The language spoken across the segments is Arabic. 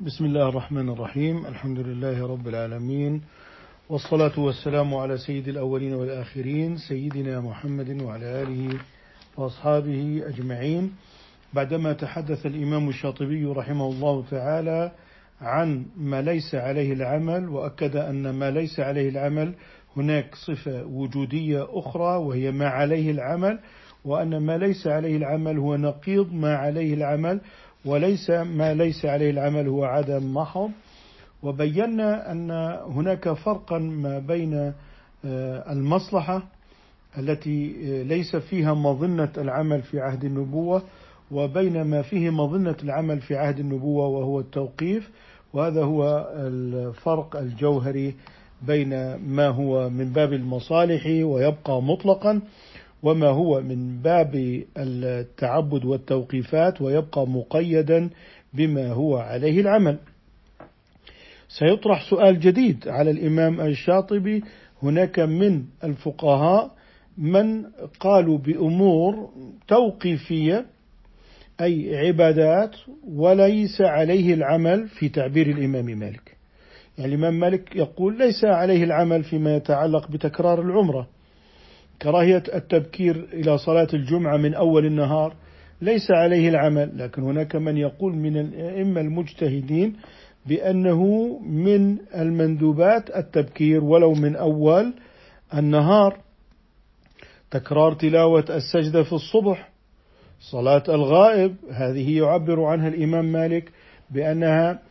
بسم الله الرحمن الرحيم. الحمد لله رب العالمين. والصلاة والسلام على سيد الأولين والآخرين سيدنا محمد وعلى آله وأصحابه أجمعين. بعدما تحدث الإمام الشاطبي رحمه الله تعالى عن ما ليس عليه العمل وأكد أن ما ليس عليه العمل هناك صفة وجودية أخرى وهي ما عليه العمل وأن ما ليس عليه العمل هو نقيض ما عليه العمل وليس ما ليس عليه العمل هو عدم محض. وبينا أن هناك فرقا ما بين آه، المصلحة التي آه، ليس فيها مظنة العمل في عهد النبوة وبين ما فيه مظنة العمل في عهد النبوة وهو التوقيف. وهذا هو الفرق الجوهري بين ما هو من باب المصالح ويبقى مطلقا. وما هو من باب التعبد والتوقيفات ويبقى مقيدا بما هو عليه العمل. سيطرح سؤال جديد على الإمام الشاطبي هناك من الفقهاء من قالوا بأمور توقيفية أي عبادات وليس عليه العمل في تعبير الإمام مالك. يعني الإمام مالك يقول ليس عليه العمل فيما يتعلق بتكرار العمرة كراهية التبكير إلى صلاة الجمعة من أول النهار ليس عليه العمل لكن هناك من يقول من الأئمة المجتهدين بأنه من المندوبات التبكير ولو من أول النهار. تكرار تلاوة السجدة في الصبح صلاة الغائب هذه يعبر عنها الإمام مالك بأنها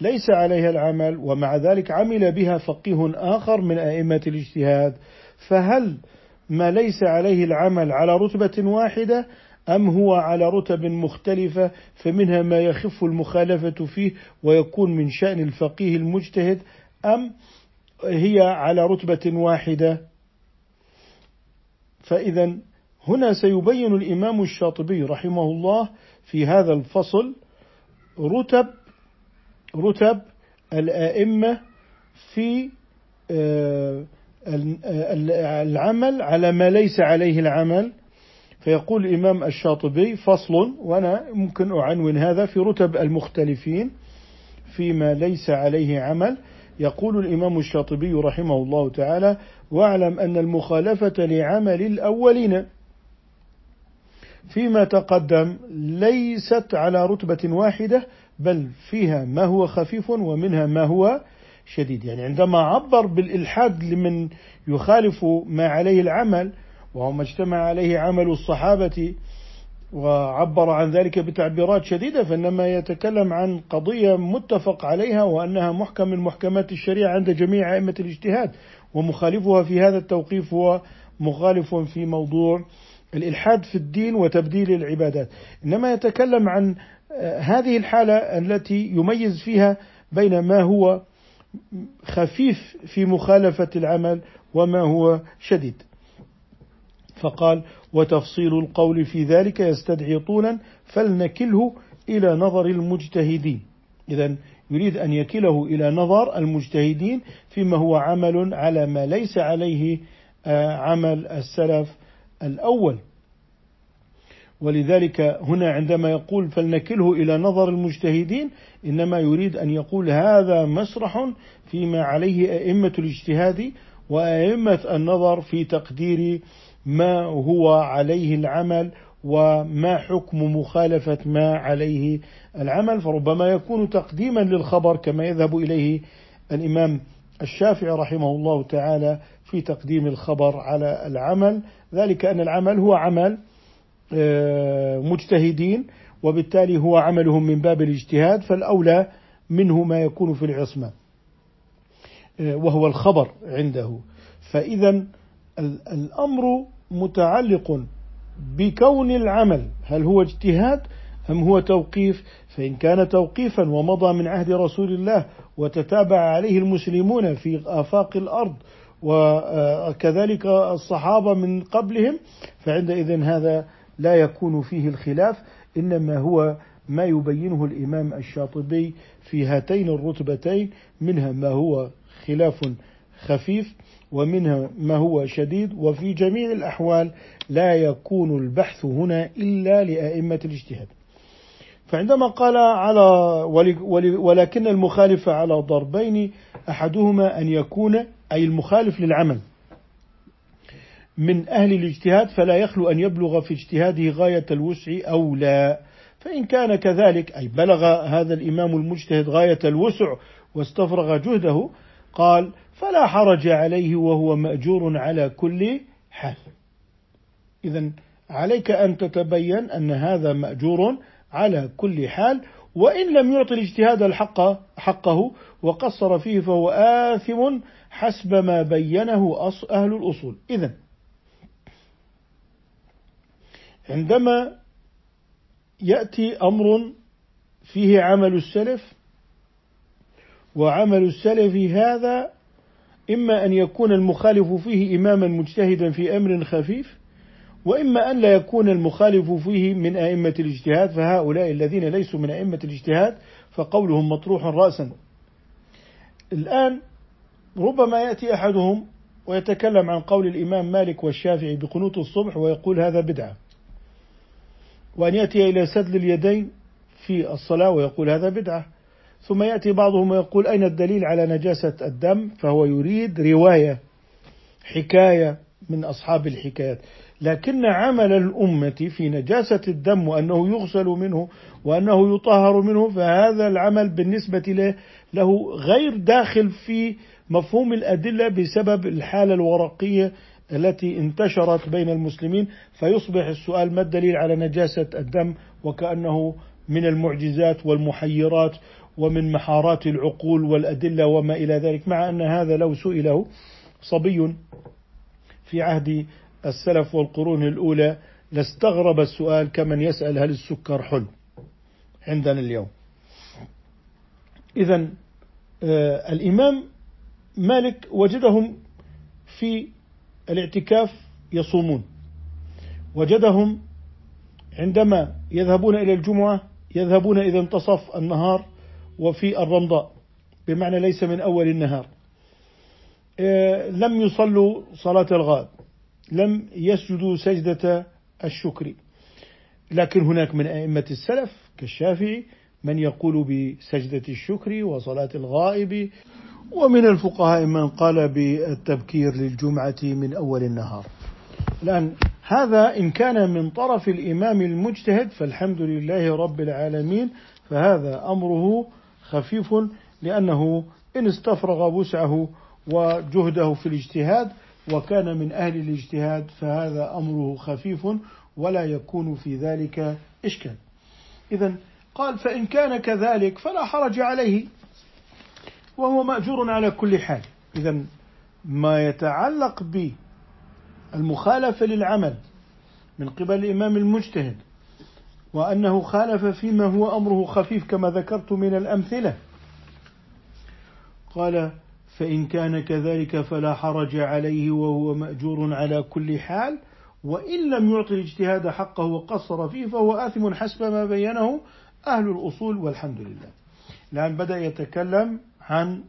ليس عليها العمل ومع ذلك عمل بها فقيه آخر من أئمة الاجتهاد. فهل ما ليس عليه العمل على رتبة واحدة أم هو على رتب مختلفة فمنها ما يخف المخالفة فيه ويكون من شأن الفقيه المجتهد أم هي على رتبة واحدة. فإذا هنا سيبين الإمام الشاطبي رحمه الله في هذا الفصل رتب رتب الآئمة في آه العمل على ما ليس عليه العمل. فيقول الإمام الشاطبي فصل وأنا ممكن أعنون هذا في رتب المختلفين فيما ليس عليه عمل. يقول الإمام الشاطبي رحمه الله تعالى واعلم أن المخالفة لعمل الأولين فيما تقدم ليست على رتبة واحدة بل فيها ما هو خفيف ومنها ما هو شديد. يعني عندما عبر بالإلحاد لمن يخالف ما عليه العمل وهو ما اجتمع عليه عمل الصحابة وعبر عن ذلك بتعبيرات شديدة فإنما يتكلم عن قضية متفق عليها وأنها محكم من محكمات الشريعة عند جميع أئمة الاجتهاد ومخالفها في هذا التوقيف هو مخالف في موضوع الإلحاد في الدين وتبديل العبادات. إنما يتكلم عن هذه الحالة التي يميز فيها بين ما هو خفيف في مخالفة العمل وما هو شديد. فقال وتفصيل القول في ذلك يستدعي طولا فلنكله إلى نظر المجتهدين. إذا يريد أن يكله إلى نظر المجتهدين فيما هو عمل على ما ليس عليه آه، عمل السلف الأول. ولذلك هنا عندما يقول فلنكله إلى نظر المجتهدين إنما يريد أن يقول هذا مسرح فيما عليه أئمة الاجتهاد وأئمة النظر في تقدير ما هو عليه العمل وما حكم مخالفة ما عليه العمل فربما يكون تقديما للخبر كما يذهب إليه الإمام الشافعي رحمه الله تعالى في تقديم الخبر على العمل. ذلك أن العمل هو عمل مجتهدين وبالتالي هو عملهم من باب الاجتهاد فالأولى منه ما يكون في العصمة آه، وهو الخبر عنده. فإذا الأمر متعلق بكون العمل. هل هو اجتهاد أم هو توقيف؟ فإن كان توقيفا ومضى من عهد رسول الله وتتابع عليه المسلمون في آفاق الأرض وكذلك الصحابة من قبلهم فعندئذ هذا لا يكون فيه الخلاف إنما هو ما يبينه الإمام الشاطبي في هاتين الرتبتين منها ما هو خلاف خفيف ومنها ما هو شديد وفي جميع الأحوال لا يكون البحث هنا إلا لأئمة الاجتهاد. فعندما قال على ولكن المخالف على ضربين أحدهما أن يكون أي المخالف للعمل. من أهل الاجتهاد فلا يخلو أن يبلغ في اجتهاده غاية الوسع أو لا. فإن كان كذلك أي بلغ هذا الإمام المجتهد غاية الوسع واستفرغ جهده قال فلا حرج عليه وهو مأجور على كل حال. إذا عليك أن تتبين أن هذا مأجور على كل حال وإن لم يعطي الاجتهاد الحق حقه وقصر فيه فهو آثم حسب ما بينه أهل الأصول. إذا عندما يأتي أمر فيه عمل السلف وعمل السلف هذا إما أن يكون المخالف فيه إماما مجتهدا في أمر خفيف وإما أن لا يكون المخالف فيه من أئمة الاجتهاد فهؤلاء الذين ليسوا من أئمة الاجتهاد فقولهم مطروح رأسا. الآن ربما يأتي أحدهم ويتكلم عن قول الإمام مالك والشافعي بقنوت الصبح ويقول هذا بدعة. وأن يأتي إلى سدل اليدين في الصلاة ويقول هذا بدعة. ثم يأتي بعضهم ويقول أين الدليل على نجاسة الدم؟ فهو يريد رواية حكاية من أصحاب الحكايات. لكن عمل الأمة في نجاسة الدم وأنه يغسل منه وأنه يطهر منه فهذا العمل بالنسبة له, له غير داخل في مفهوم الأدلة بسبب الحالة الورقية التي انتشرت بين المسلمين فيصبح السؤال ما الدليل على نجاسة الدم؟ وكأنه من المعجزات والمحيرات ومن محارات العقول والأدلة وما إلى ذلك مع أن هذا لو سئله صبي في عهد السلف والقرون الأولى لاستغرب السؤال كمن يسأل هل السكر حلو عندنا اليوم. إذا آه الإمام مالك وجدهم في الاعتكاف يصومون. وجدهم عندما يذهبون إلى الجمعة يذهبون إذا انتصف النهار وفي الرمضاء بمعنى ليس من أول النهار. آه، لم يصلوا صلاة الغائب لم يسجدوا سجدة الشكر. لكن هناك من أئمة السلف كالشافعي من يقول بسجدة الشكر وصلاة الغائب ومن الفقهاء من قال بالتبكير للجمعة من أول النهار. الآن هذا إن كان من طرف الإمام المجتهد فالحمد لله رب العالمين فهذا أمره خفيف لأنه إن استفرغ وسعه وجهده في الاجتهاد وكان من أهل الاجتهاد فهذا أمره خفيف ولا يكون في ذلك إشكال. إذا قال فإن كان كذلك فلا حرج عليه. وهو مأجور على كل حال. إذا ما يتعلق بالمخالفة للعمل من قبل الإمام المجتهد وأنه خالف فيما هو أمره خفيف كما ذكرت من الأمثلة. قال فإن كان كذلك فلا حرج عليه وهو مأجور على كل حال وإن لم يعطي الاجتهاد حقه وقصر فيه فهو آثم حسب ما بينه أهل الأصول والحمد لله. الآن بدأ يتكلم عن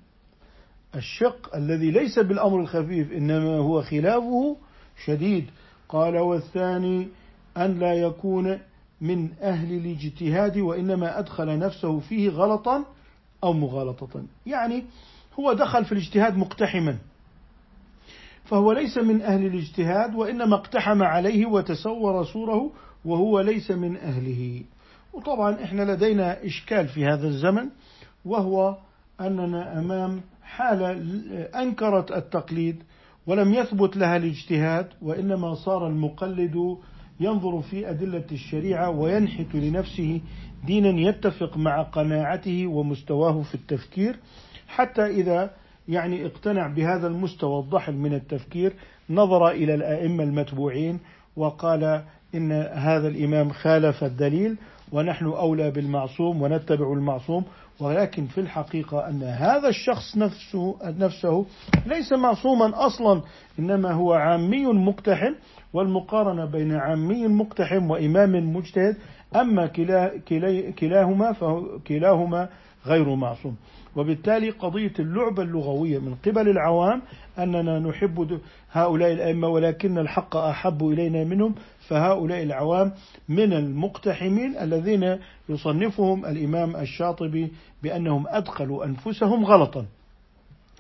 الشق الذي ليس بالأمر الخفيف إنما هو خلافه شديد. قال والثاني أن لا يكون من أهل الاجتهاد وإنما أدخل نفسه فيه غلطا أو مغالطة. يعني هو دخل في الاجتهاد مقتحما فهو ليس من أهل الاجتهاد وإنما اقتحم عليه وتسور سوره وهو ليس من أهله. وطبعا إحنا لدينا إشكال في هذا الزمن وهو أننا أمام حالة أنكرت التقليد ولم يثبت لها الاجتهاد وإنما صار المقلد ينظر في أدلة الشريعة وينحت لنفسه دينا يتفق مع قناعته ومستواه في التفكير حتى إذا يعني اقتنع بهذا المستوى الضحل من التفكير نظر إلى الأئمة المتبوعين وقال إن هذا الإمام خالف الدليل ونحن أولى بالمعصوم ونتبع المعصوم ولكن في الحقيقة أن هذا الشخص نفسه, نفسه ليس معصوما أصلا إنما هو عامي مقتحم والمقارنة بين عامي مقتحم وإمام مجتهد أما كلا كلاهما فهو كلاهما غير معصوم. وبالتالي قضية اللعبة اللغوية من قبل العوام أننا نحب هؤلاء الأئمة ولكن الحق أحب إلينا منهم فهؤلاء العوام من المقتحمين الذين يصنفهم الإمام الشاطبي بأنهم أدخلوا أنفسهم غلطا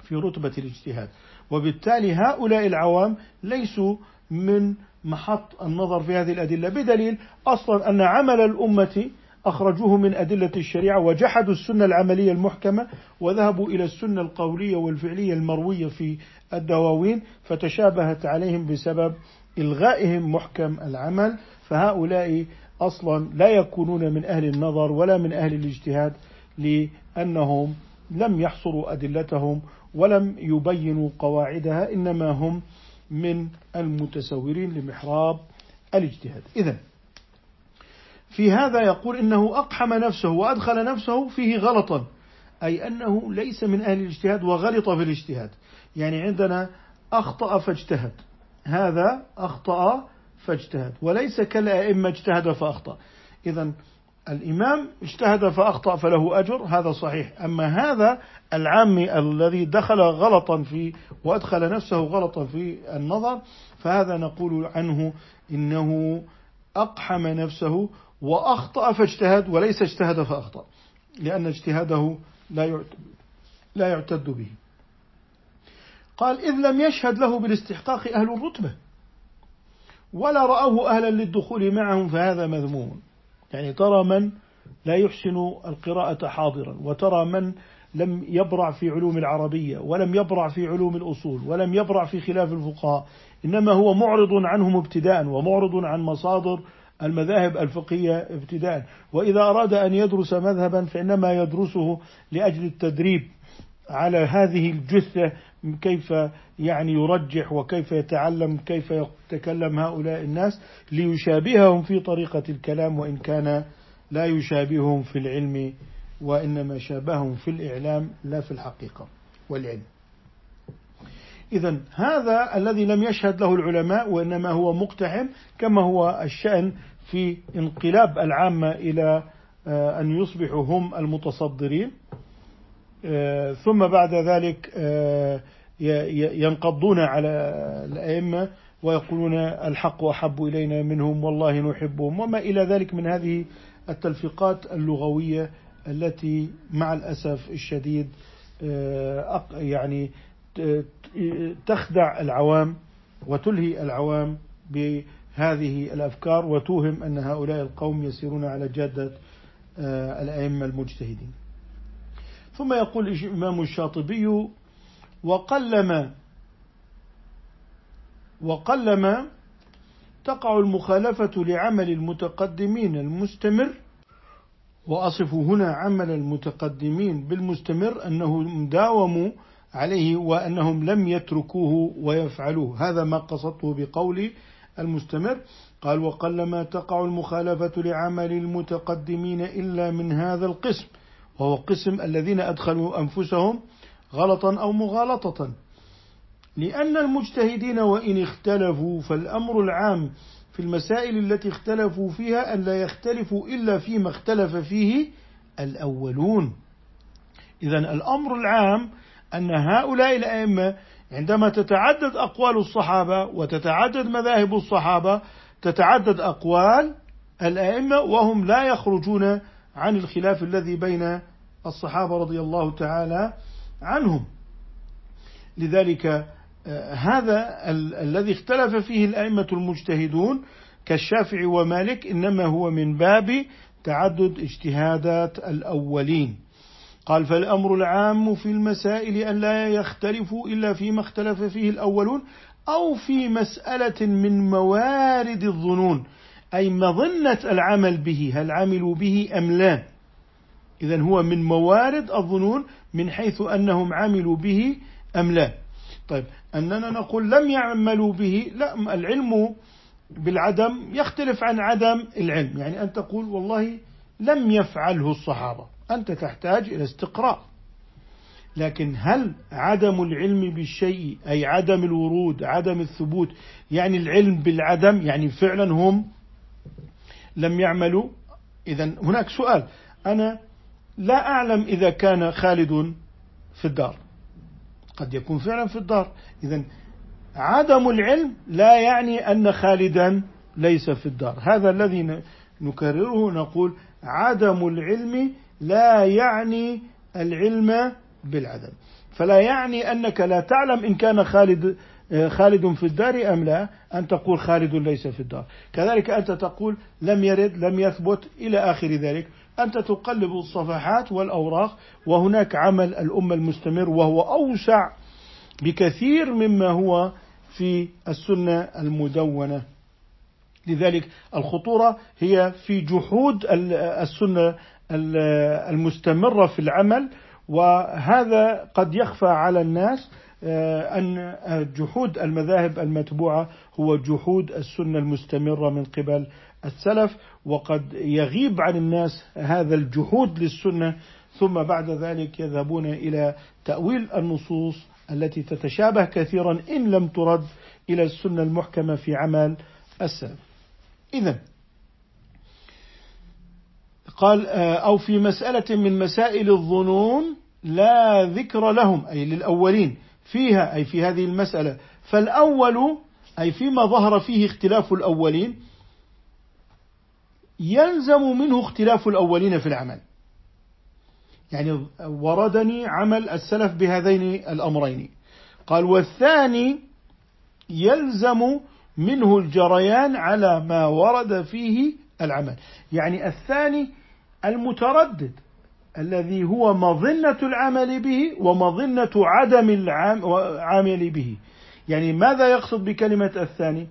في رتبة الاجتهاد. وبالتالي هؤلاء العوام ليسوا من محط النظر في هذه الأدلة بدليل أصلا أن عمل الأمة أخرجوه من أدلة الشريعة وجحدوا السنة العملية المحكمة وذهبوا إلى السنة القولية والفعلية المروية في الدواوين فتشابهت عليهم بسبب إلغائهم محكم العمل فهؤلاء أصلا لا يكونون من أهل النظر ولا من أهل الاجتهاد لأنهم لم يحصروا أدلتهم ولم يبينوا قواعدها إنما هم من المتسورين لمحراب الاجتهاد. إذا في هذا يقول إنه أقحم نفسه وأدخل نفسه فيه غلطا أي أنه ليس من أهل الاجتهاد وغلط في الاجتهاد. يعني عندنا أخطأ فاجتهد هذا أخطأ فاجتهد وليس كالأئمة اجتهد فأخطأ. إذا الإمام اجتهد فأخطأ فله أجر هذا صحيح. أما هذا العامي الذي دخل غلطا في وأدخل نفسه غلطا في النظر فهذا نقول عنه إنه أقحم نفسه وأخطأ فاجتهد وليس اجتهد فأخطأ لأن اجتهاده لا لا يعتد به. قال إذ لم يشهد له بالاستحقاق أهل الرتبة ولا رأوه أهلا للدخول معهم فهذا مذموم. يعني ترى من لا يحسن القراءة حاضرا وترى من لم يبرع في علوم العربية ولم يبرع في علوم الأصول ولم يبرع في خلاف الفقهاء إنما هو معرض عنهم ابتداء ومعرض عن مصادر المذاهب الفقهية ابتداء وإذا أراد أن يدرس مذهبا فإنما يدرسه لأجل التدريب على هذه الجثة كيف يعني يرجح وكيف يتعلم كيف يتكلم هؤلاء الناس ليشابههم في طريقة الكلام وإن كان لا يشابههم في العلم وإنما شابههم في الإعلام لا في الحقيقة والعلم. إذا هذا الذي لم يشهد له العلماء وإنما هو مقتحم كما هو الشأن في انقلاب العامة إلى آه، أن يصبحوا هم المتصدرين. آه، ثم بعد ذلك آه، ينقضون على الأئمة ويقولون الحق أحب إلينا منهم والله نحبهم. وما إلى ذلك من هذه التلفيقات اللغوية التي مع الأسف الشديد يعني تخدع العوام وتلهي العوام بهذه الأفكار وتوهم أن هؤلاء القوم يسيرون على جادة آه، الأئمة المجتهدين. ثم يقول الإمام الشاطبي وقلما وقلما تقع المخالفة لعمل المتقدمين المستمر. وأصف هنا عمل المتقدمين بالمستمر أنهم داوموا عليه وأنهم لم يتركوه ويفعلوه. هذا ما قصدته بقول المستمر. قال وقلما تقع المخالفة لعمل المتقدمين إلا من هذا القسم وهو قسم الذين أدخلوا أنفسهم غلطا أو مغالطة. لأن المجتهدين وإن اختلفوا فالأمر العام في المسائل التي اختلفوا فيها أن لا يختلفوا إلا فيما اختلف فيه الأولون. إذا الأمر العام أن هؤلاء الأئمة عندما تتعدد أقوال الصحابة وتتعدد مذاهب الصحابة تتعدد أقوال الأئمة وهم لا يخرجون عن الخلاف الذي بين الصحابة رضي الله تعالى عنهم. لذلك آه، هذا الذي اختلف فيه الأئمة المجتهدون كالشافعي ومالك إنما هو من باب تعدد اجتهادات الأولين. قال فالأمر العام في المسائل أن لا يختلفوا إلا فيما اختلف فيه الأولون أو في مسألة من موارد الظنون أي مظنة العمل به هل عملوا به أم لا. إذا هو من موارد الظنون من حيث أنهم عملوا به أم لا. طيب أننا نقول لم يعملوا به لا العلم بالعدم يختلف عن عدم العلم. يعني أن تقول والله لم يفعله الصحابة. أنت تحتاج إلى استقراء. لكن هل عدم العلم بالشيء أي عدم الورود عدم الثبوت يعني العلم بالعدم يعني فعلا هم لم يعملوا؟ إذا هناك سؤال. أنا لا أعلم إذا كان خالد في الدار. قد يكون فعلا في الدار. إذا عدم العلم لا يعني أن خالدا ليس في الدار. هذا الذي نكرره نقول عدم العلم لا يعني العلم بالعدم. فلا يعني أنك لا تعلم إن كان خالد خالد في الدار أم لا أن تقول خالد ليس في الدار. كذلك أنت تقول لم يرد لم يثبت إلى آخر ذلك. أنت تقلب الصفحات والأوراق وهناك عمل الأمة المستمر وهو أوسع بكثير مما هو في السنة المدونة. لذلك الخطورة هي في جحود السنة المستمرة في العمل وهذا قد يخفى على الناس آه، أن جحود المذاهب المتبوعة هو جحود السنة المستمرة من قبل السلف وقد يغيب عن الناس هذا الجحود للسنة ثم بعد ذلك يذهبون إلى تأويل النصوص التي تتشابه كثيرا إن لم ترد إلى السنة المحكمة في عمل السلف. إذا قال آه، أو في مسألة من مسائل الظنون لا ذكر لهم أي للأولين فيها أي في هذه المسألة. فالأول أي فيما ظهر فيه اختلاف الأولين يلزم منه اختلاف الأولين في العمل. يعني وردني عمل السلف بهذين الأمرين. قال والثاني يلزم منه الجريان على ما ورد فيه العمل. يعني الثاني المتردد الذي هو مظنة العمل به ومظنة عدم العمل به. يعني ماذا يقصد بكلمة الثاني؟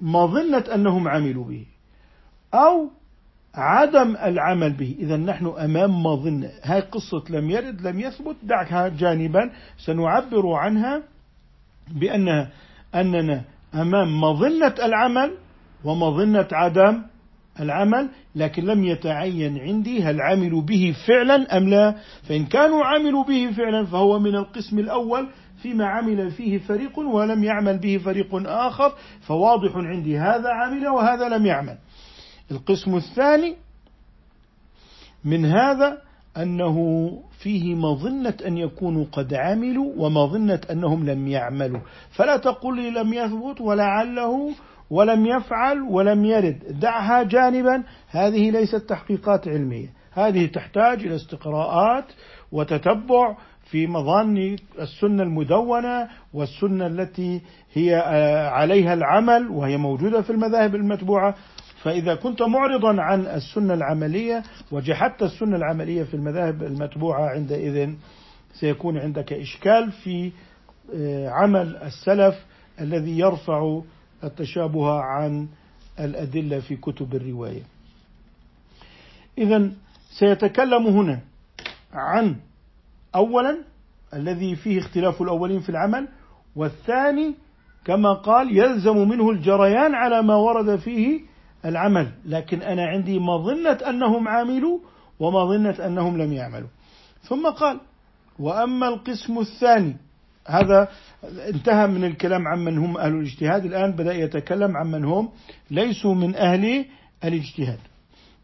مظنة أنهم عملوا به أو عدم العمل به. إذا نحن أمام مظنة. هاي قصة لم يرد لم يثبت. دعها جانبا. سنعبر عنها بأنها أننا أمام مظنة العمل ومظنة عدم العمل لكن لم يتعين عندي هل عملوا به فعلا أم لا. فإن كانوا عملوا به فعلا فهو من القسم الأول فيما عمل فيه فريق ولم يعمل به فريق آخر فواضح عندي هذا عمل وهذا لم يعمل. القسم الثاني من هذا أنه فيه مظنة أن يكونوا قد عملوا ومظنة أنهم لم يعملوا. فلا تقل لي لم يثبت ولعله ولم يفعل ولم يرد. دعها جانبا. هذه ليست تحقيقات علمية. هذه تحتاج إلى استقراءات وتتبع في مظان السنة المدونة والسنة التي هي عليها العمل وهي موجودة في المذاهب المتبوعة. فإذا كنت معرضا عن السنة العملية وجحدت السنة العملية في المذاهب المتبوعة عندئذ سيكون عندك إشكال في آه، عمل السلف الذي يرفع التشابه عن الأدلة في كتب الرواية. إذا سيتكلم هنا عن أولا الذي فيه اختلاف الأولين في العمل والثاني كما قال يلزم منه الجريان على ما ورد فيه العمل لكن أنا عندي مظنة أنهم عاملوا ومظنة أنهم لم يعملوا ثم قال وأما القسم الثاني هذا انتهى من الكلام عن من هم أهل الاجتهاد. الآن بدأ يتكلم عن من هم ليسوا من أهل الاجتهاد.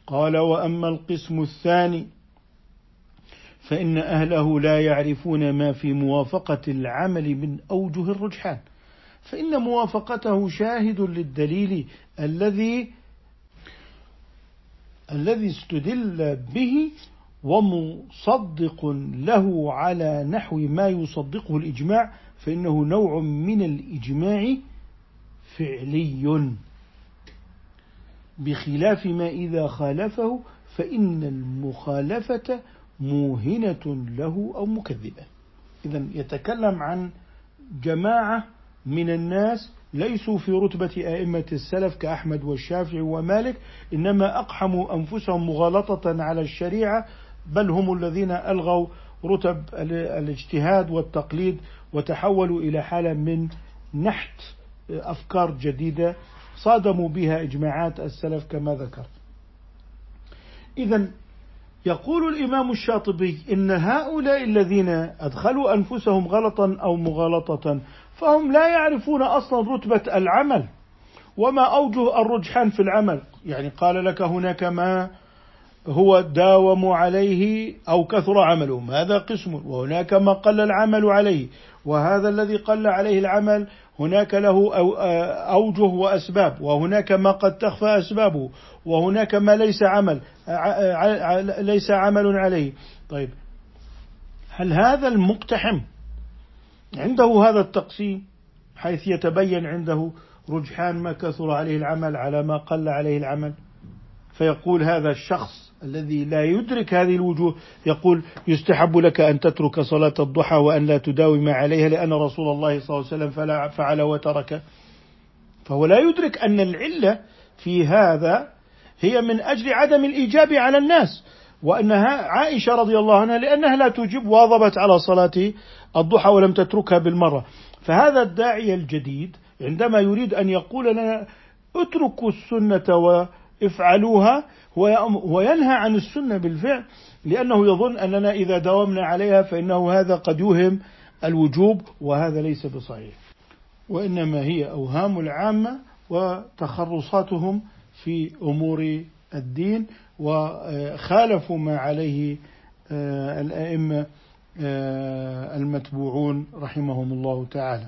قال وأما القسم الثاني فإن أهله لا يعرفون ما في موافقة العمل من أوجه الرجحان. فإن موافقته شاهد للدليل الذي الذي استدل به ومصدق له على نحو ما يصدقه الإجماع فإنه نوع من الإجماع فعلي. بخلاف ما إذا خالفه فإن المخالفة موهنة له أو مكذبة. إذا يتكلم عن جماعة من الناس ليسوا في رتبة أئمة السلف كأحمد والشافعي ومالك إنما أقحموا أنفسهم مغالطة على الشريعة بل هم الذين ألغوا رتب الاجتهاد والتقليد وتحولوا إلى حالة من نحت أفكار جديدة صادموا بها إجماعات السلف كما ذكرت إذا يقول الإمام الشاطبي إن هؤلاء الذين أدخلوا أنفسهم غلطا أو مغالطة فهم لا يعرفون أصلا رتبة العمل وما أوجه الرجحان في العمل. يعني قال لك هناك ما هو داوموا عليه أو كثر عملهم. هذا قسم وهناك ما قل العمل عليه. وهذا الذي قل عليه العمل هناك له أوجه وأسباب. وهناك ما قد تخفى أسبابه. وهناك ما ليس عمل ليس عمل عليه. طيب هل هذا المقتحم عنده هذا التقسيم؟ حيث يتبين عنده رجحان ما كثر عليه العمل على ما قل عليه العمل. فيقول هذا الشخص الذي لا يدرك هذه الوجوه يقول يستحب لك أن تترك صلاة الضحى وأن لا تداوم عليها لأن رسول الله صلى الله عليه وسلم فعل وترك. فهو لا يدرك أن العلة في هذا هي من أجل عدم الإيجاب على الناس وأنها عائشة رضي الله عنها لأنها لا تجيب واظبت على صلاة الضحى ولم تتركها بالمرة. فهذا الداعية الجديد عندما يريد أن يقول لنا اتركوا السنة وافعلوها وينهى عن السنة بالفعل لأنه يظن أننا إذا داومنا عليها فإنه هذا قد يوهم الوجوب وهذا ليس بصحيح. وإنما هي أوهام العامة وتخرصاتهم في أمور الدين وخالفوا ما عليه آه، الأئمة آه، المتبوعون رحمهم الله تعالى.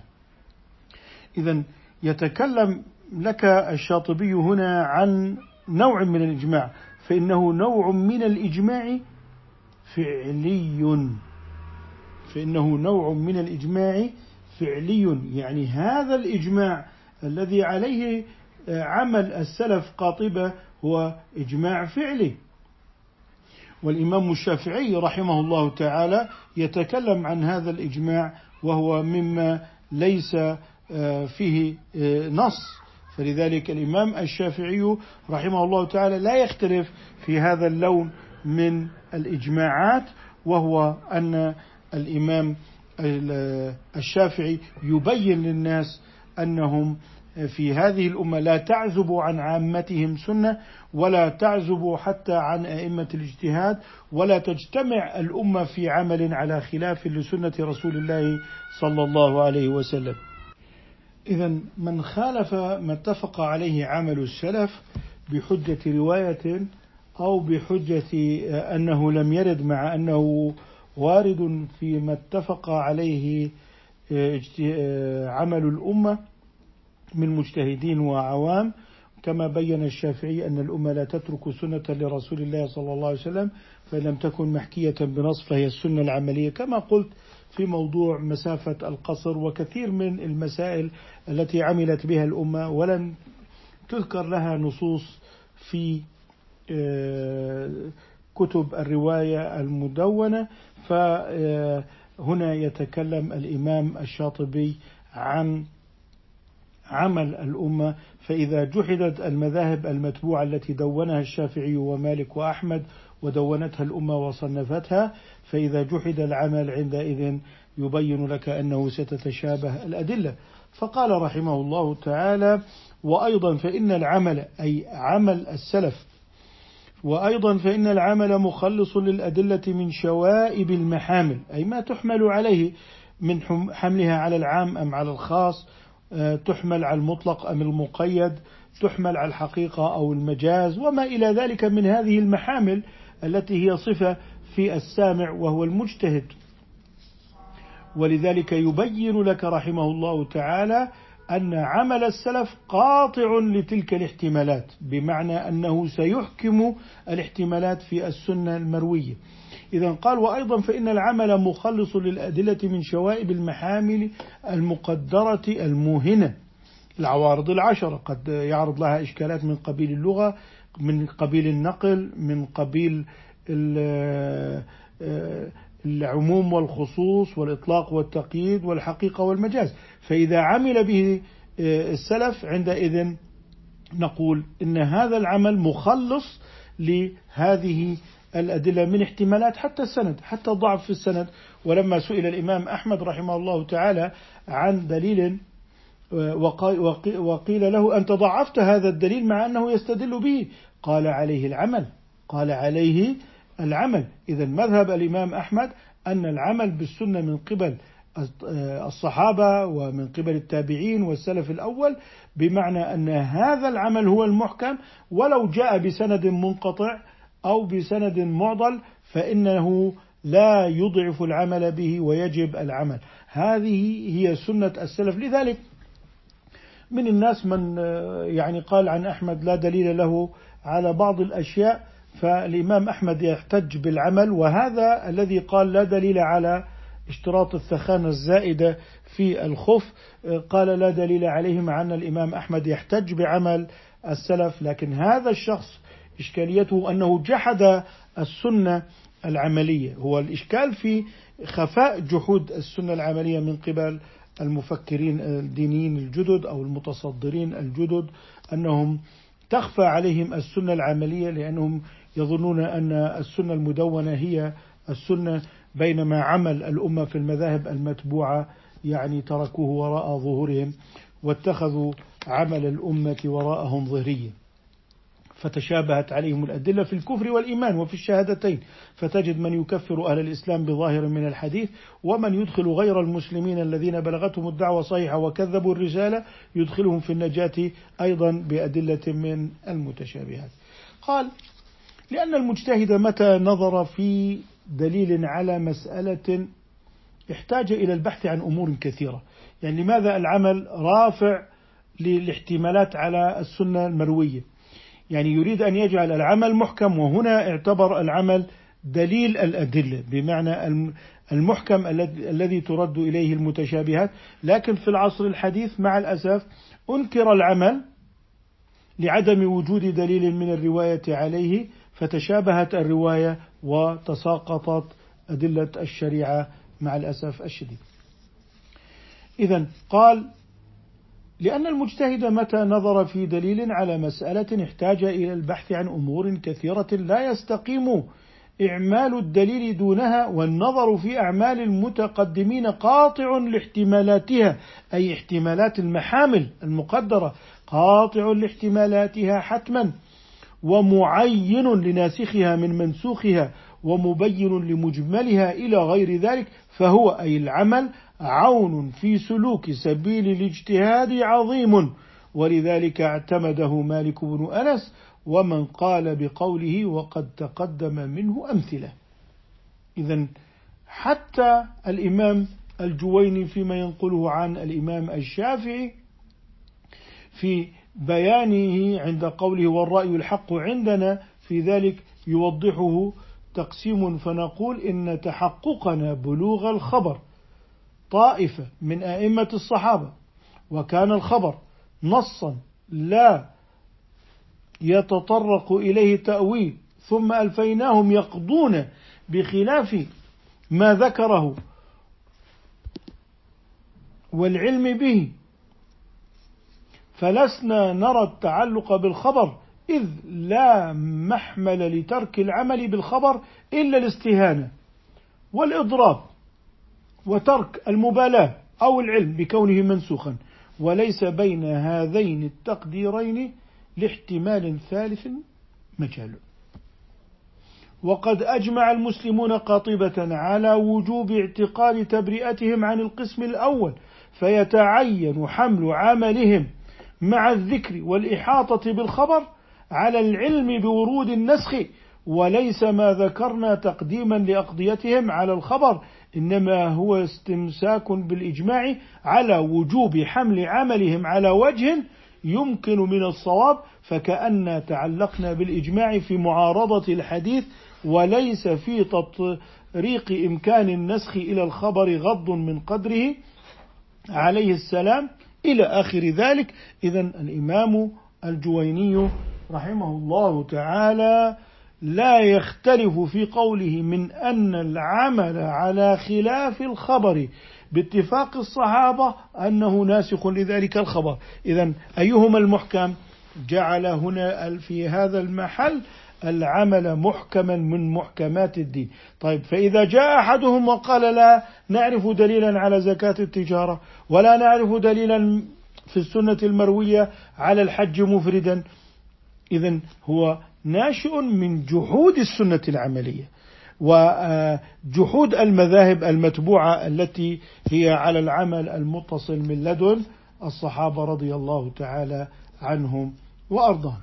إذا يتكلم لك الشاطبي هنا عن نوع من الإجماع فإنه نوع من الإجماع فعلي. فإنه نوع من الإجماع فعلي. يعني هذا الإجماع الذي عليه عمل السلف قاطبة هو إجماع فعلي. والإمام الشافعي رحمه الله تعالى يتكلم عن هذا الإجماع وهو مما ليس آه، فيه آه، نص. فلذلك الإمام الشافعي رحمه الله تعالى لا يختلف في هذا اللون من الإجماعات وهو أن الإمام الشافعي يبين للناس أنهم في هذه الأمة لا تعزب عن عامتهم سنة ولا تعزب حتى عن أئمة الاجتهاد ولا تجتمع الأمة في عمل على خلاف لسنة رسول الله صلى الله عليه وسلم. إذا من خالف ما اتفق عليه عمل السلف بحجة رواية أو بحجة أنه لم يرد مع أنه وارد فيما اتفق عليه عمل الأمة من مجتهدين وعوام. كما بين الشافعي أن الأمة لا تترك سنة لرسول الله صلى الله عليه وسلم فإن لم تكن محكية بنص فهي السنة العملية. كما قلت في موضوع مسافة القصر وكثير من المسائل التي عملت بها الأمة ولم تذكر لها نصوص في آه، كتب الرواية المدونة. فهنا يتكلم الإمام الشاطبي عن عمل الأمة. فإذا جحدت المذاهب المتبوعة التي دونها الشافعي ومالك وأحمد ودونتها الأمة وصنفتها فإذا جحد العمل عندئذ يبين لك أنه ستتشابه الأدلة. فقال رحمه الله تعالى وأيضا فإن العمل أي عمل السلف وأيضا فإن العمل مخلص للأدلة من شوائب المحامل أي ما تحمل عليه من حملها على العام أم على الخاص آه، تحمل على المطلق أم المقيد تحمل على الحقيقة أو المجاز وما إلى ذلك من هذه المحامل. التي هي صفة في السامع وهو المجتهد. ولذلك يبين لك رحمه الله تعالى أن عمل السلف قاطع لتلك الاحتمالات بمعنى أنه سيحكم الاحتمالات في السنة المروية. إذا قال وأيضا فإن العمل مخلص للأدلة من شوائب المحامل المقدرة الموهنة. العوارض العشرة قد يعرض لها إشكالات من قبيل اللغة من قبيل النقل من قبيل العموم والخصوص والإطلاق والتقييد والحقيقة والمجاز. فإذا عمل به السلف عندئذ نقول إن هذا العمل مخلص لهذه الأدلة من احتمالات حتى السند حتى الضعف في السند. ولما سئل الإمام أحمد رحمه الله تعالى عن دليل وقيل له أنت ضعفت هذا الدليل مع أنه يستدل به. قال عليه العمل. قال عليه العمل. إذا مذهب الإمام أحمد أن العمل بالسنة من قبل الصحابة ومن قبل التابعين والسلف الأول بمعنى أن هذا العمل هو المحكم. ولو جاء بسند منقطع أو بسند معضل فإنه لا يضعف العمل به ويجب العمل. هذه هي سنة السلف. لذلك من الناس من يعني قال عن أحمد لا دليل له على بعض الأشياء فالإمام أحمد يحتج بالعمل وهذا الذي قال لا دليل على اشتراط الثخانة الزائدة في الخف. قال لا دليل عليه مع أن الإمام أحمد يحتج بعمل السلف لكن هذا الشخص إشكاليته أنه جحد السنة العملية. هو الإشكال في خفاء جحود السنة العملية من قبل المفكرين الدينيين الجدد أو المتصدرين الجدد أنهم تخفى عليهم السنة العملية لأنهم يظنون أن السنة المدونة هي السنة بينما عمل الأمة في المذاهب المتبوعة يعني تركوه وراء ظهورهم واتخذوا عمل الأمة وراءهم ظهريا. فتشابهت عليهم الأدلة في الكفر والإيمان وفي الشهادتين. فتجد من يكفر أهل الإسلام بظاهر من الحديث ومن يدخل غير المسلمين الذين بلغتهم الدعوة صحيحة وكذبوا الرسالة يدخلهم في النجاة أيضا بأدلة من المتشابهات. قال لأن المجتهد متى نظر في دليل على مسألة احتاج إلى البحث عن أمور كثيرة؟ يعني لماذا العمل رافع للاحتمالات على السنة المروية؟ يعني يريد أن يجعل العمل محكم وهنا اعتبر العمل دليل الأدلة بمعنى المحكم الذي ترد إليه المتشابهات لكن في العصر الحديث مع الأسف أنكر العمل لعدم وجود دليل من الرواية عليه فتشابهت الرواية وتساقطت أدلة الشريعة مع الأسف الشديد. إذا قال: لأن المجتهد متى نظر في دليل على مسألة احتاج إلى البحث عن أمور كثيرة لا يستقيم إعمال الدليل دونها والنظر في أعمال المتقدمين قاطع لاحتمالاتها أي احتمالات المحامل المقدرة قاطع لاحتمالاتها حتما ومعين لناسخها من منسوخها ومبين لمجملها إلى غير ذلك فهو أي العمل عون في سلوك سبيل الاجتهاد عظيم. ولذلك اعتمده مالك بن أنس ومن قال بقوله وقد تقدم منه أمثلة. إذا حتى الإمام الجويني فيما ينقله عن الإمام الشافعي في بيانه عند قوله والرأي الحق عندنا في ذلك يوضحه تقسيم فنقول إن تحققنا بلوغ الخبر. طائفة من أئمة الصحابة وكان الخبر نصا لا يتطرق إليه تأويل ثم ألفيناهم يقضون بخلاف ما ذكره والعلم به. فلسنا نرى التعلق بالخبر إذ لا محمل لترك العمل بالخبر إلا الاستهانة والإضراب. وترك المبالاة أو العلم بكونه منسوخا وليس بين هذين التقديرين لاحتمال ثالث مجال. وقد أجمع المسلمون قاطبة على وجوب اعتقاد تبرئتهم عن القسم الأول فيتعين حمل عملهم مع الذكر والإحاطة بالخبر على العلم بورود النسخ وليس ما ذكرنا تقديما لأقضيتهم على الخبر إنما هو استمساك بالإجماع على وجوب حمل عملهم على وجه يمكن من الصواب فكأن تعلقنا بالإجماع في معارضة الحديث وليس في تطريق إمكان النسخ إلى الخبر غض من قدره. عليه السلام. إلى آخر ذلك. إذا الإمام الجويني رحمه الله تعالى لا يختلف في قوله من أن العمل على خلاف الخبر باتفاق الصحابة أنه ناسخ لذلك الخبر. إذا أيهما المحكم؟ جعل هنا في هذا المحل العمل محكما من محكمات الدين. طيب فإذا جاء أحدهم وقال لا نعرف دليلا على زكاة التجارة ولا نعرف دليلا في السنة المروية على الحج مفردا إذا هو ناشئ من جحود السنة العملية وجحود المذاهب المتبوعة التي هي على العمل المتصل من لدن الصحابة رضي الله تعالى عنهم وأرضاهم.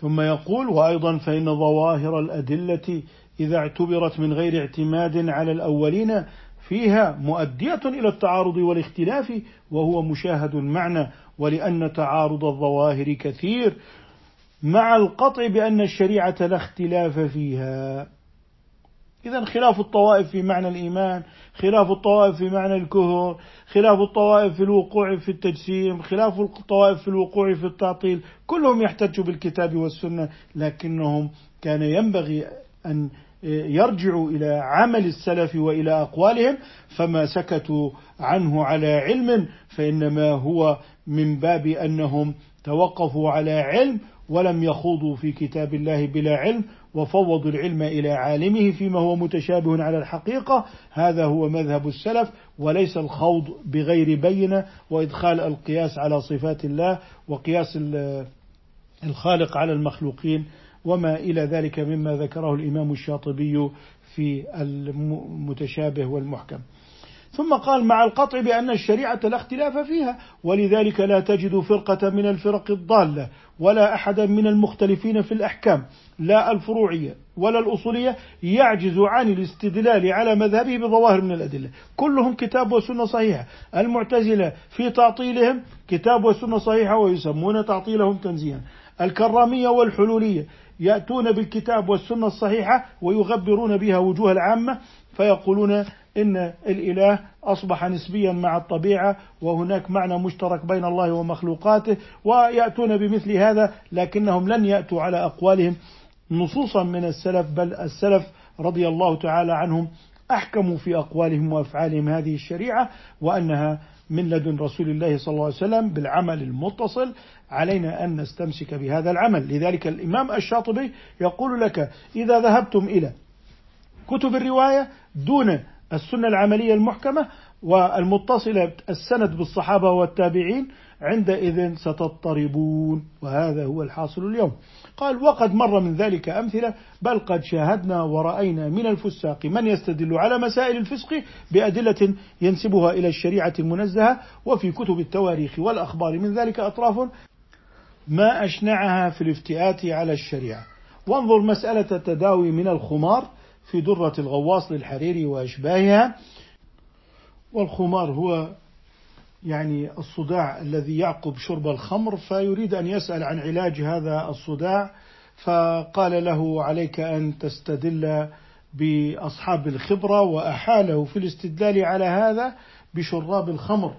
ثم يقول وأيضا فإن ظواهر الأدلة إذا اعتبرت من غير اعتماد على الأولين فيها مؤدية إلى التعارض والاختلاف وهو مشاهد المعنى ولأن تعارض الظواهر كثير مع القطع بأن الشريعة لا اختلاف فيها. إذا خلاف الطوائف في معنى الإيمان خلاف الطوائف في معنى الكهر خلاف الطوائف في الوقوع في التجسيم خلاف الطوائف في الوقوع في التعطيل كلهم يحتجوا بالكتاب والسنة لكنهم كان ينبغي أن يرجعوا إلى عمل السلف وإلى أقوالهم فما سكتوا عنه على علم فإنما هو من باب أنهم توقفوا على علم ولم يخوضوا في كتاب الله بلا علم وفوضوا العلم إلى عالمه فيما هو متشابه على الحقيقة. هذا هو مذهب السلف وليس الخوض بغير بينة. وإدخال القياس على صفات الله وقياس الخالق على المخلوقين وما إلى ذلك مما ذكره الإمام الشاطبي في المتشابه والمحكم. ثم قال مع القطع بأن الشريعة لا اختلاف فيها ولذلك لا تجد فرقة من الفرق الضالة. ولا أحدا من المختلفين في الأحكام لا الفروعية ولا الأصولية يعجز عن الاستدلال على مذهبه بظواهر من الأدلة. كلهم كتاب وسنة صحيحة. المعتزلة في تعطيلهم كتاب وسنة صحيحة ويسمون تعطيلهم تنزيها. الكرامية والحلولية يأتون بالكتاب والسنة الصحيحة ويغبرون بها وجوه العامة فيقولون إن الإله أصبح نسبيا مع الطبيعة وهناك معنى مشترك بين الله ومخلوقاته ويأتون بمثل هذا لكنهم لن يأتوا على أقوالهم. نصوصا من السلف بل السلف رضي الله تعالى عنهم أحكموا في أقوالهم وأفعالهم هذه الشريعة وأنها من لدن رسول الله صلى الله عليه وسلم بالعمل المتصل. علينا أن نستمسك بهذا العمل. لذلك الإمام الشاطبي يقول لك إذا ذهبتم إلى كتب الرواية دون السنة العملية المحكمة والمتصلة السند بالصحابة والتابعين عندئذ ستضطربون وهذا هو الحاصل اليوم. قال وقد مر من ذلك أمثلة بل قد شاهدنا ورأينا من الفساق من يستدل على مسائل الفسق بأدلة ينسبها إلى الشريعة المنزهة وفي كتب التواريخ والأخبار من ذلك أطراف ما أشنعها في الافتئات على الشريعة. وانظر مسألة التداوي من الخمار في درة الغواص للحريري وأشباهها والخمار هو يعني الصداع الذي يعقب شرب الخمر فيريد أن يسأل عن علاج هذا الصداع فقال له عليك أن تستدل بأصحاب الخبرة وأحاله في الاستدلال على هذا بشراب الخمر.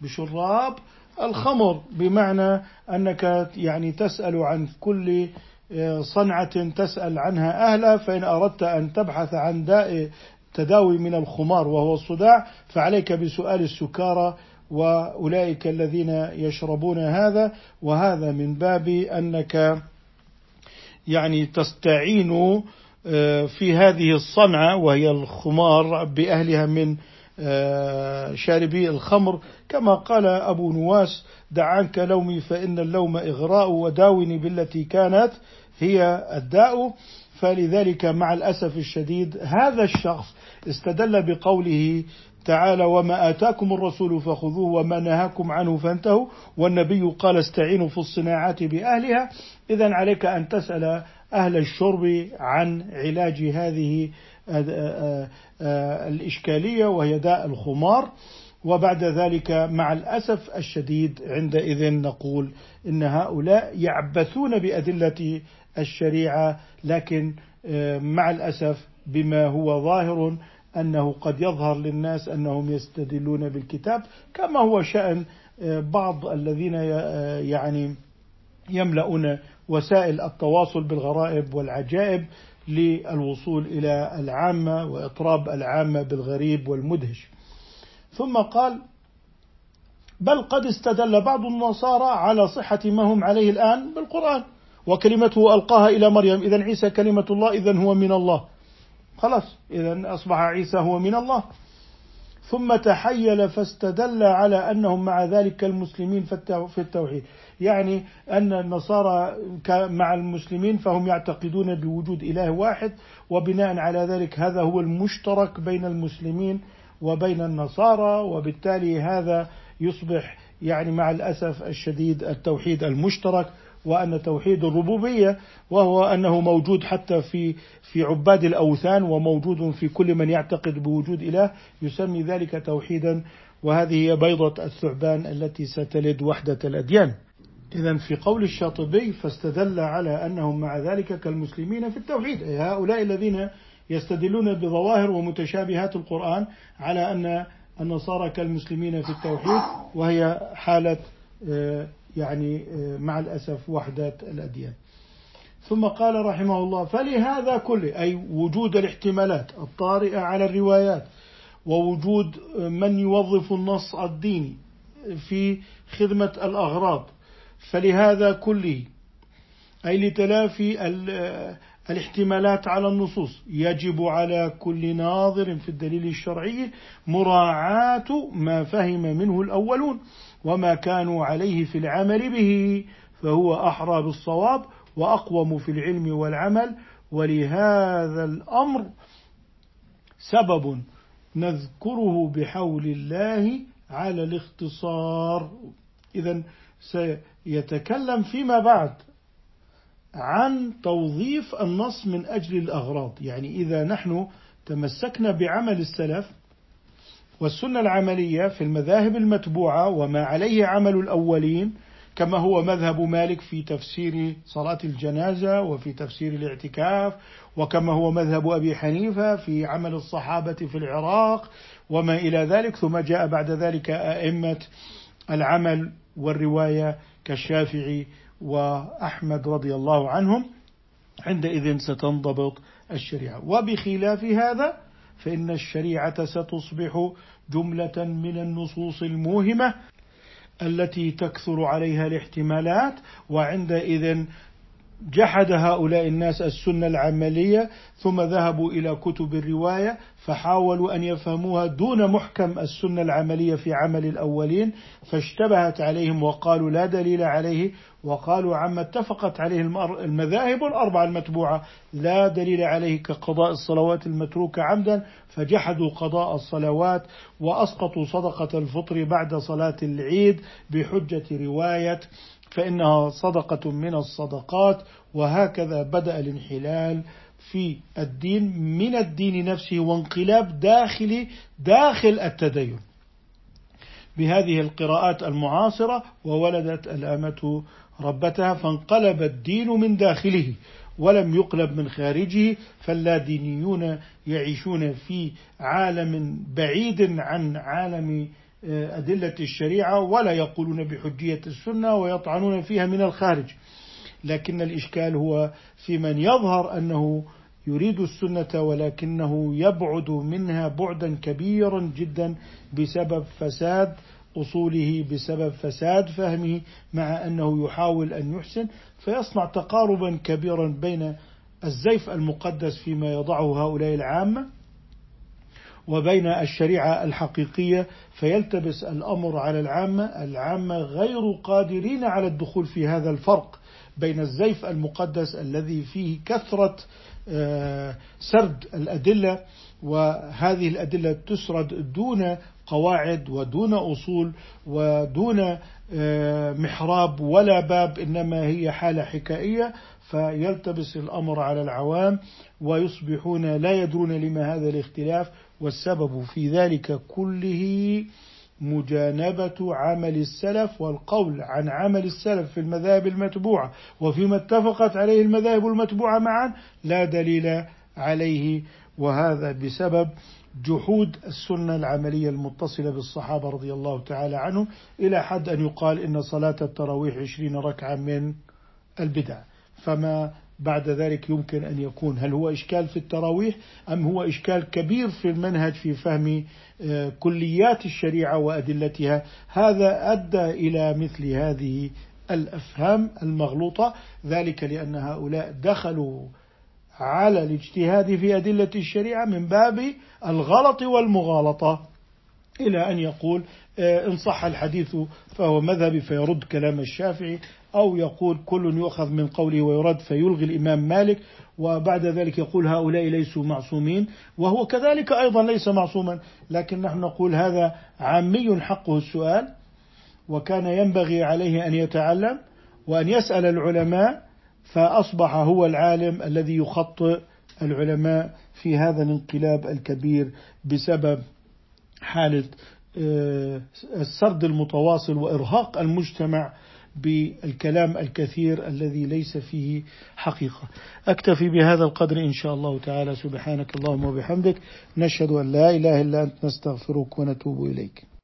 بشراب الخمر بمعنى أنك يعني تسأل عن كل صنعة تسأل عنها أهلها فإن أردت أن تبحث عن داء تداوي من الخمار وهو الصداع فعليك بسؤال السكارى وأولئك الذين يشربون هذا. وهذا من باب أنك يعني تستعين آه، في هذه الصنعة وهي الخمار بأهلها من شاربي الخمر. كما قال أبو نواس دع عنك لومي فإن اللوم إغراء وداوني بالتي كانت هي الداء. فلذلك مع الأسف الشديد هذا الشخص استدل بقوله تعالى وما آتاكم الرسول فخذوه وما نهاكم عنه فانتهوا والنبي قال استعينوا في الصناعات بأهلها إذا عليك أن تسأل أهل الشرب عن علاج هذه الإشكالية وهي داء الخمار. وبعد ذلك مع الأسف الشديد عندئذ نقول إن هؤلاء يعبثون بأدلة الشريعة لكن مع الأسف بما هو ظاهر أنه قد يظهر للناس أنهم يستدلون بالكتاب كما هو شأن بعض الذين يعني يملؤون وسائل التواصل بالغرائب والعجائب. للوصول إلى العامة وإطراب العامة بالغريب والمدهش. ثم قال بل قد استدل بعض النصارى على صحة ما هم عليه الآن بالقرآن وكلمته ألقاها إلى مريم إذا عيسى كلمة الله إذا هو من الله. خلاص إذا أصبح عيسى هو من الله. ثم تحيل فاستدل على أنهم مع ذلك كالمسلمين في التوحيد. يعني أن النصارى مع المسلمين فهم يعتقدون بوجود إله واحد وبناء على ذلك هذا هو المشترك بين المسلمين وبين النصارى وبالتالي هذا يصبح يعني مع الأسف الشديد التوحيد المشترك وأن توحيد الربوبية وهو أنه موجود حتى في في عباد الأوثان وموجود في كل من يعتقد بوجود إله يسمي ذلك توحيدا. وهذه هي بيضة الثعبان التي ستلد وحدة الأديان. إذا في قول الشاطبي فاستدل على أنهم مع ذلك كالمسلمين في التوحيد. أي هؤلاء الذين يستدلون بظواهر ومتشابهات القرآن على أن النصارى كالمسلمين في التوحيد وهي حالة آه، يعني آه، مع الأسف وحدة الأديان. ثم قال رحمه الله فلهذا كله أي وجود الاحتمالات الطارئة على الروايات ووجود من يوظف النص الديني في خدمة الأغراض فلهذا كله أي لتلافي الاحتمالات على النصوص. يجب على كل ناظر في الدليل الشرعي مراعاة ما فهم منه الأولون وما كانوا عليه في العمل به فهو أحرى بالصواب وأقوم في العلم والعمل ولهذا الأمر سبب نذكره بحول الله على الاختصار. إذا سيتكلم فيما بعد عن توظيف النص من أجل الأغراض. يعني إذا نحن تمسكنا بعمل السلف والسنة العملية في المذاهب المتبوعة وما عليه عمل الأولين كما هو مذهب مالك في تفسير صلاة الجنازة وفي تفسير الاعتكاف وكما هو مذهب أبي حنيفة في عمل الصحابة في العراق وما إلى ذلك ثم جاء بعد ذلك أئمة العمل والرواية كالشافعي وأحمد رضي الله عنهم عندئذ ستنضبط الشريعة. وبخلاف هذا فإن الشريعة ستصبح جملة من النصوص الموهمة التي تكثر عليها الاحتمالات وعندئذ جحد هؤلاء الناس السنة العملية ثم ذهبوا إلى كتب الرواية فحاولوا أن يفهموها دون محكم السنة العملية في عمل الأولين فاشتبهت عليهم وقالوا لا دليل عليه وقالوا عما اتفقت عليه المذاهب الأربعة المتبوعة لا دليل عليه كقضاء الصلوات المتروكة عمدا فجحدوا قضاء الصلوات وأسقطوا صدقة الفطر بعد صلاة العيد بحجة رواية. فإنها صدقة من الصدقات وهكذا بدأ الانحلال في الدين من الدين نفسه وانقلاب داخلي داخل التدين. بهذه القراءات المعاصرة وولدت الأمة ربتها فانقلب الدين من داخله ولم يقلب من خارجه فاللادينيون يعيشون في عالم بعيد عن عالم أدلة الشريعة ولا يقولون بحجية السنة ويطعنون فيها من الخارج. لكن الإشكال هو في من يظهر أنه يريد السنة ولكنه يبعد منها بعدا كبيرا جدا بسبب فساد أصوله بسبب فساد فهمه مع أنه يحاول أن يحسن فيصنع تقاربا كبيرا بين الزيف المقدس فيما يضعه هؤلاء العامة وبين الشريعة الحقيقية فيلتبس الأمر على العامة العامة غير قادرين على الدخول في هذا الفرق بين الزيف المقدس الذي فيه كثرة آه، سرد الأدلة وهذه الأدلة تسرد دون قواعد ودون أصول ودون آه، محراب ولا باب إنما هي حالة حكائية. فيلتبس الأمر على العوام ويصبحون لا يدرون لما هذا الاختلاف. والسبب في ذلك كله مجانبة عمل السلف والقول عن عمل السلف في المذاهب المتبوعة. وفيما اتفقت عليه المذاهب المتبوعة معا لا دليل عليه. وهذا بسبب جحود السنة العملية المتصلة بالصحابة رضي الله تعالى عنهم إلى حد أن يقال إن صلاة التراويح عشرين ركعة من البدع. فما بعد ذلك يمكن أن يكون. هل هو إشكال في التراويح أم هو إشكال كبير في المنهج في فهم آه، كليات الشريعة وأدلتها؟ هذا أدى إلى مثل هذه الأفهام المغلوطة. ذلك لأن هؤلاء دخلوا على الاجتهاد في أدلة الشريعة من باب الغلط والمغالطة. إلى أن يقول آه، إن صح الحديث فهو مذهبي فيرد كلام الشافعي. أو يقول كل يؤخذ من قوله ويرد فيلغي الإمام مالك وبعد ذلك يقول هؤلاء ليسوا معصومين وهو كذلك أيضا ليس معصوما لكن نحن نقول هذا عامي حقه السؤال وكان ينبغي عليه أن يتعلم وأن يسأل العلماء فأصبح هو العالم الذي يخطئ العلماء في هذا الانقلاب الكبير بسبب حالة آه، السرد المتواصل وإرهاق المجتمع بالكلام الكثير الذي ليس فيه حقيقة. أكتفي بهذا القدر إن شاء الله تعالى. سبحانك اللهم وبحمدك. نشهد أن لا إله إلا أنت. نستغفرك ونتوب إليك.